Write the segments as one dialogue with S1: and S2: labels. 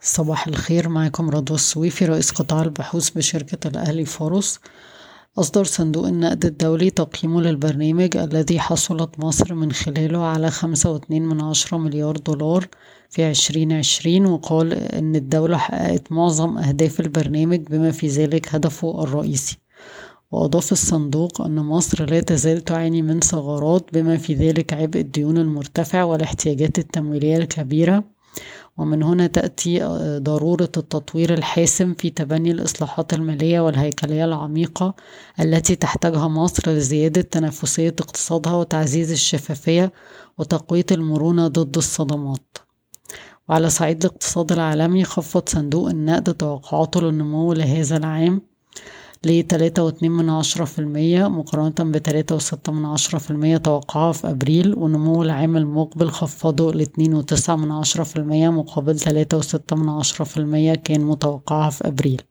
S1: صباح الخير معكم رضوى السويفي رئيس قطاع البحوث بشركة الأهلي فاروس أصدر صندوق النقد الدولي تقييمه للبرنامج الذي حصلت مصر من خلاله على خمسة واتنين من عشرة مليار دولار في عشرين عشرين وقال إن الدولة حققت معظم أهداف البرنامج بما في ذلك هدفه الرئيسي. وأضاف الصندوق أن مصر لا تزال تعاني من ثغرات بما في ذلك عبء الديون المرتفع والاحتياجات التمويلية الكبيرة. ومن هنا تأتي آه، ضرورة التطوير الحاسم في تبني الإصلاحات المالية والهيكلية العميقة التي تحتاجها مصر لزيادة تنافسية اقتصادها وتعزيز الشفافية وتقوية المرونة ضد الصدمات. وعلى صعيد الاقتصاد العالمي خفض صندوق النقد توقعاته للنمو لهذا العام. لتلاتة واتنين من عشرة في المية مقارنة بتلاتة وستة من عشرة في المية توقعها في أبريل ونمو العام المقبل خفضه لاتنين وتسعة من عشرة في المية مقابل تلاتة وستة من عشرة في المية كان متوقعها في أبريل.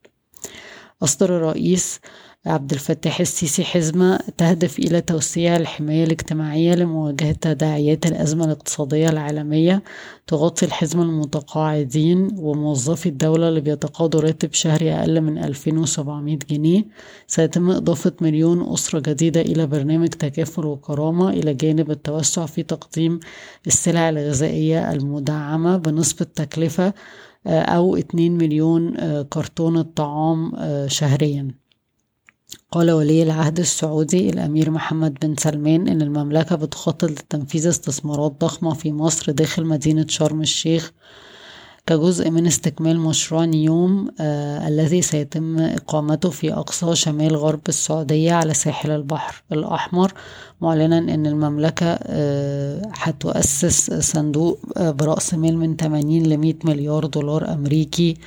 S1: أصدر الرئيس عبد الفتاح السيسي حزمة تهدف إلى توسيع الحماية الاجتماعية لمواجهة تداعيات الأزمة الاقتصادية العالمية تغطي الحزمة المتقاعدين وموظفي الدولة اللي بيتقاضوا راتب شهري أقل من 2700 جنيه. سيتم إضافة مليون أسرة جديدة إلى برنامج تكافل وكرامة إلى جانب التوسع في تقديم السلع الغذائية المدعمة بنسبة تكلفة آه، أو 2 مليون آه، كرتونة طعام آه، شهرياً. قال ولي العهد السعودي الأمير محمد بن سلمان إن المملكة بتخطط لتنفيذ استثمارات ضخمة في مصر داخل مدينة شرم الشيخ كجزء من استكمال مشروع نيوم آه الذي سيتم إقامته في أقصى شمال غرب السعودية على ساحل البحر الأحمر معلنا أن المملكة آه هتؤسس صندوق آه برأس مال من 80 ل 100 مليار دولار أمريكي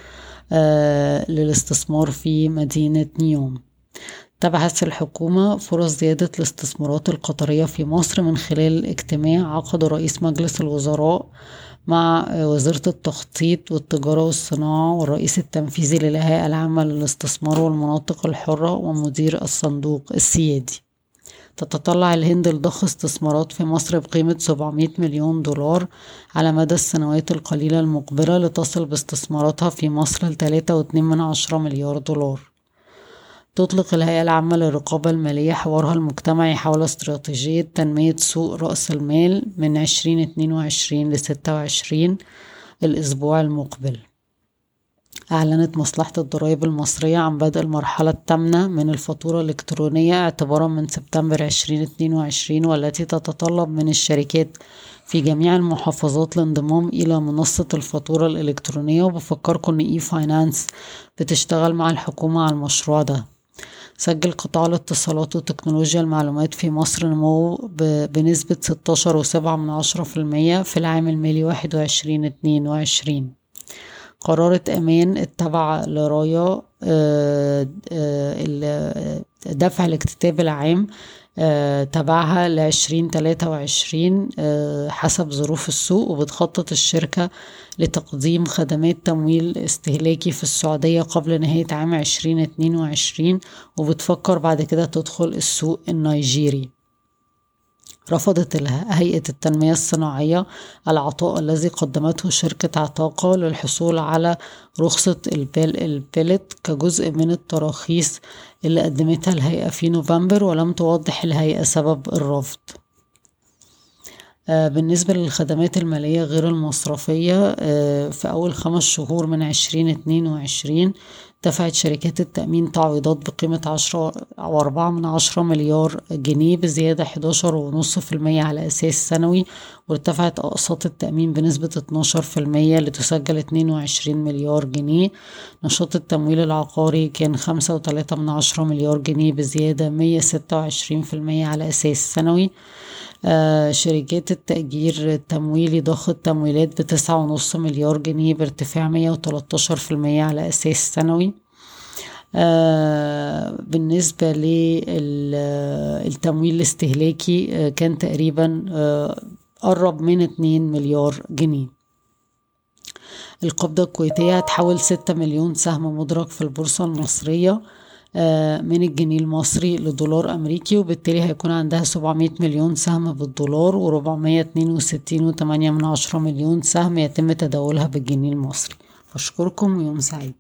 S1: آه للاستثمار في مدينة نيوم. تبحث الحكومة فرص زيادة الاستثمارات القطرية في مصر من خلال اجتماع عقده رئيس مجلس الوزراء مع وزيرة التخطيط والتجارة والصناعة والرئيس التنفيذي للهيئة العامة للاستثمار والمناطق الحرة ومدير الصندوق السيادي. تتطلع الهند لضخ استثمارات في مصر بقيمة 700 مليون دولار على مدى السنوات القليلة المقبلة لتصل باستثماراتها في مصر من عشرة مليار دولار. تطلق الهيئة العامة للرقابة المالية حوارها المجتمعي حول استراتيجية تنمية سوق رأس المال من عشرين اتنين وعشرين لستة وعشرين الأسبوع المقبل. أعلنت مصلحة الضرائب المصرية عن بدء المرحلة الثامنة من الفاتورة الإلكترونية اعتبارا من سبتمبر عشرين اتنين وعشرين والتي تتطلب من الشركات في جميع المحافظات الانضمام إلى منصة الفاتورة الإلكترونية. وبفكركم إن e-finance بتشتغل مع الحكومة على المشروع ده. سجل قطاع الاتصالات وتكنولوجيا المعلومات في مصر نمو بنسبة ستاشر وسبعة من عشرة في المية في العام المالي واحد وعشرين اتنين وعشرين. قررت أمان التابعة لرايا آه، آه، دفع الاكتتاب العام آه، تبعها لعشرين تلاتة وعشرين آه، حسب ظروف السوق وبتخطط الشركة لتقديم خدمات تمويل استهلاكي في السعودية قبل نهاية عام عشرين اتنين وعشرين وبتفكر بعد كده تدخل السوق النيجيري. رفضت هيئة التنمية الصناعية العطاء الذي قدمته شركة عتاقة للحصول على رخصة البيلت كجزء من التراخيص اللي قدمتها الهيئة في نوفمبر ولم توضح الهيئة سبب الرفض. آه، بالنسبة للخدمات المالية غير المصرفية آه، في أول خمس شهور من عشرين اتنين وعشرين دفعت شركات التأمين تعويضات بقيمة عشرة أو أربعة من عشرة مليار جنيه بزيادة حداشر ونص في المية على أساس سنوي وارتفعت أقساط التأمين بنسبة اتناشر في المية لتسجل اتنين وعشرين مليار جنيه. نشاط التمويل العقاري كان خمسة وتلاتة من عشرة مليار جنيه بزيادة مية ستة وعشرين في المية على أساس سنوي. آه شركات التأجير التمويلي ضخ التمويلات بتسعة ونص مليار جنيه بارتفاع مية وتلاتاشر في المية على أساس سنوي. بالنسبة للتمويل الاستهلاكي آه كان تقريبا آه قرب من اتنين مليار جنيه. القبضة الكويتية هتحول ستة مليون سهم مدرج في البورصة المصرية آه، من الجنيه المصري لدولار أمريكي وبالتالي هيكون عندها سبعمية مليون سهم بالدولار وربعمية اتنين وستين وتمانية من عشرة مليون سهم يتم تداولها بالجنيه المصري. أشكركم ويوم سعيد.